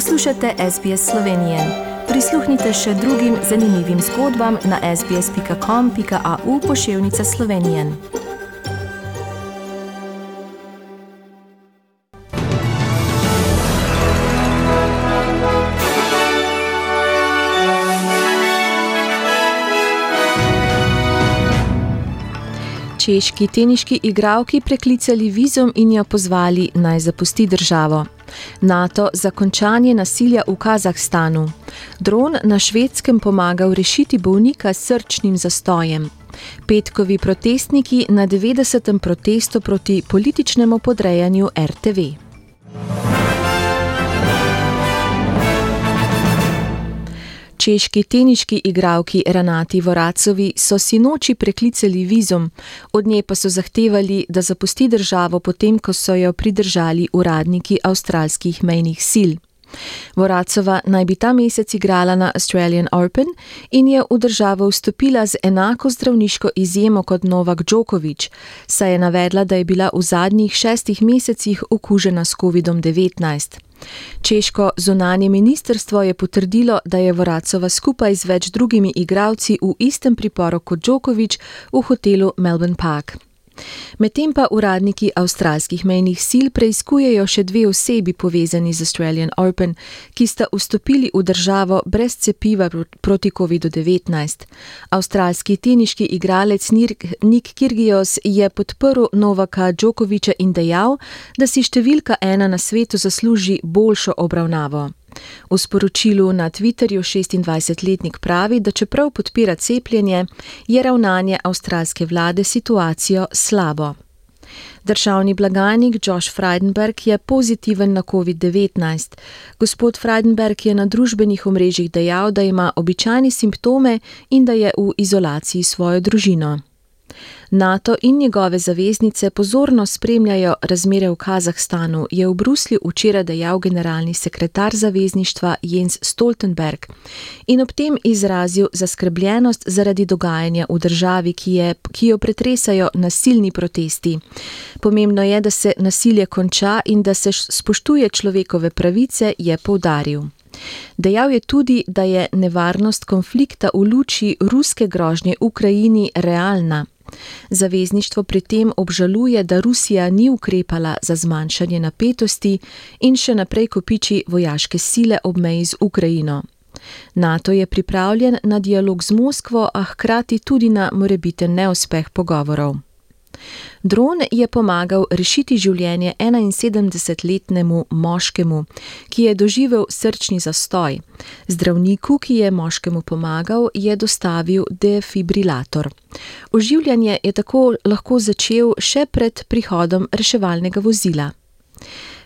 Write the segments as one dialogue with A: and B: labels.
A: Poslušate SBS Slovenije. Prisluhnite še drugim zanimivim zgodbam na sbsp.com.au pošiljka Slovenije. Češki teniški igralki preklicali vizum in jo pozvali naj zapusti državo. NATO za končanje nasilja v Kazahstanu. Dron na švedskem pomagal rešiti bolnika s srčnim zastojem. Petkovi protestniki na 90. protestu proti političnemu podrejanju RTV. Češki teniški igralki Renati Voracovi so si noči preklicali vizum, od nje pa so zahtevali, da zapusti državo, potem ko so jo pridržali uradniki avstralskih mejnih sil. Voracova naj bi ta mesec igrala na Australian Open in je v državo vstopila z enako zdravniško izjemo kot Novak Djokovic, saj je navedla, da je bila v zadnjih šestih mesecih okužena s COVID-19. Češko zunanje ministrstvo je potrdilo, da je Voracova skupaj z več drugimi igralci v istem priporu kot Djokovic v hotelu Melbourne Park. Medtem pa uradniki avstralskih mejnih sil preizkujejo še dve osebi povezani z Australian Open, ki sta vstopili v državo brez cepiva proti COVID-19. Avstralski teniški igralec Nik Kirgios je podprl Novaka Djokoviča in dejal, da si številka ena na svetu zasluži boljšo obravnavo. V sporočilu na Twitterju 26-letnik pravi, da čeprav podpira cepljenje, je ravnanje avstralske vlade situacijo slabo. Državni blagajnik Josh Freidenberg je pozitiven na COVID-19. Gospod Freidenberg je na družbenih omrežjih dejal, da ima običajne simptome in da je v izolaciji svojo družino. NATO in njegove zaveznice pozorno spremljajo razmere v Kazahstanu, je v Bruslju včeraj dejal generalni sekretar zavezništva Jens Stoltenberg in ob tem izrazil zaskrbljenost zaradi dogajanja v državi, ki, je, ki jo pretresajo nasilni protesti. Pomembno je, da se nasilje konča in da se spoštuje človekove pravice, je poudaril. Dejal je tudi, da je nevarnost konflikta v luči ruske grožnje Ukrajini realna. Zavezništvo pri tem obžaluje, da Rusija ni ukrepala za zmanjšanje napetosti in še naprej kopiči vojaške sile ob meji z Ukrajino. NATO je pripravljen na dialog z Moskvo, a hkrati tudi na morebiten neuspeh pogovorov. Dron je pomagal rešiti življenje 71-letnemu moškemu, ki je doživel srčni zastoj. Zdravniku, ki je moškemu pomagal, je dostavil defibrilator. Oživljanje je tako lahko začel še pred prihodom reševalnega vozila.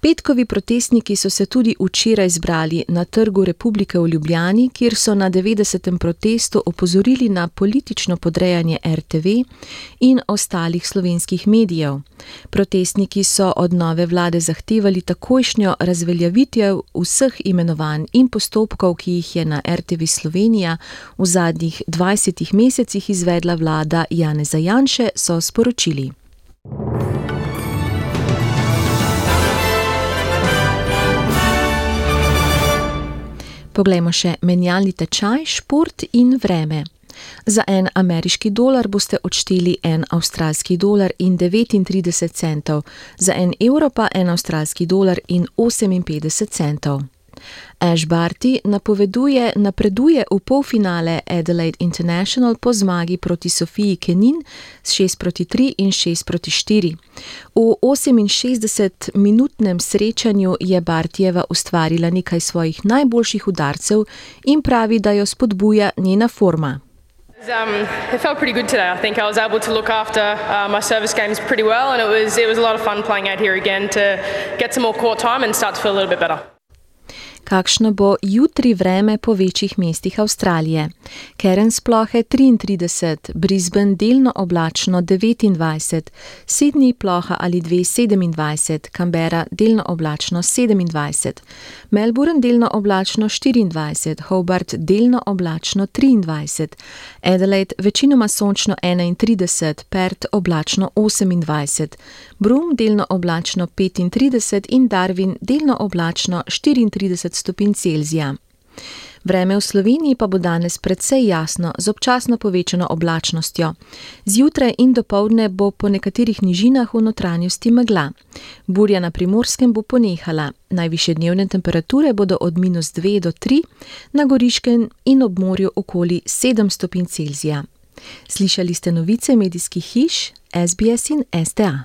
A: Petkovi protestniki so se tudi včeraj zbrali na Trgu Republike v Ljubljani, kjer so na 90. protestu opozorili na politično podrejanje RTV in ostalih slovenskih medijev. Protestniki so od nove vlade zahtevali takojšnjo razveljavitev vseh imenovanj in postopkov, ki jih je na RTV Slovenija v zadnjih 20 mesecih izvedla vlada Janeza Janše, so sporočili. Poglejmo še menjalni tečaj, šport in vreme. Za en ameriški dolar boste odšteli en avstralski dolar in 39 centov, za en evro pa en avstralski dolar in 58 centov. Ash Barty napoveduje, napreduje v polfinale Adelaide International po zmagi proti Sofiji Kenin s 6 proti 3 in 6 proti 4. V 68-minutnem srečanju je Bartijeva ustvarila nekaj svojih najboljših udarcev in pravi, da jo spodbuja njena forma.
B: Um, it felt pretty good today. I think I was able to look after uh, my service games pretty well, and it was it was a lot of fun playing out here again to get some more court time and start to feel a little bit better
A: kakšno bo jutri vreme po večjih mestih Avstralije. Keren splohe 33, Brisbane delno oblačno 29, Sydney ploha ali 227, Canberra delno oblačno 27, Melbourne delno oblačno 24, Hobart delno oblačno 23, Adelaide večinoma sončno 31, Perth oblačno 28, Broome delno oblačno 35 in Darwin delno oblačno 34 stopinj Celzija. Vreme v Sloveniji pa bo danes predvsej jasno, z občasno povečano oblačnostjo. Zjutraj in dopoledne bo po nekaterih nižinah v notranjosti megla. Burja na primorskem bo ponehala. Najviše dnevne temperature bodo od minus 2 do 3, na goriškem in ob morju okoli 7 stopinj Celzija. Slišali ste novice medijskih hiš SBS in STA.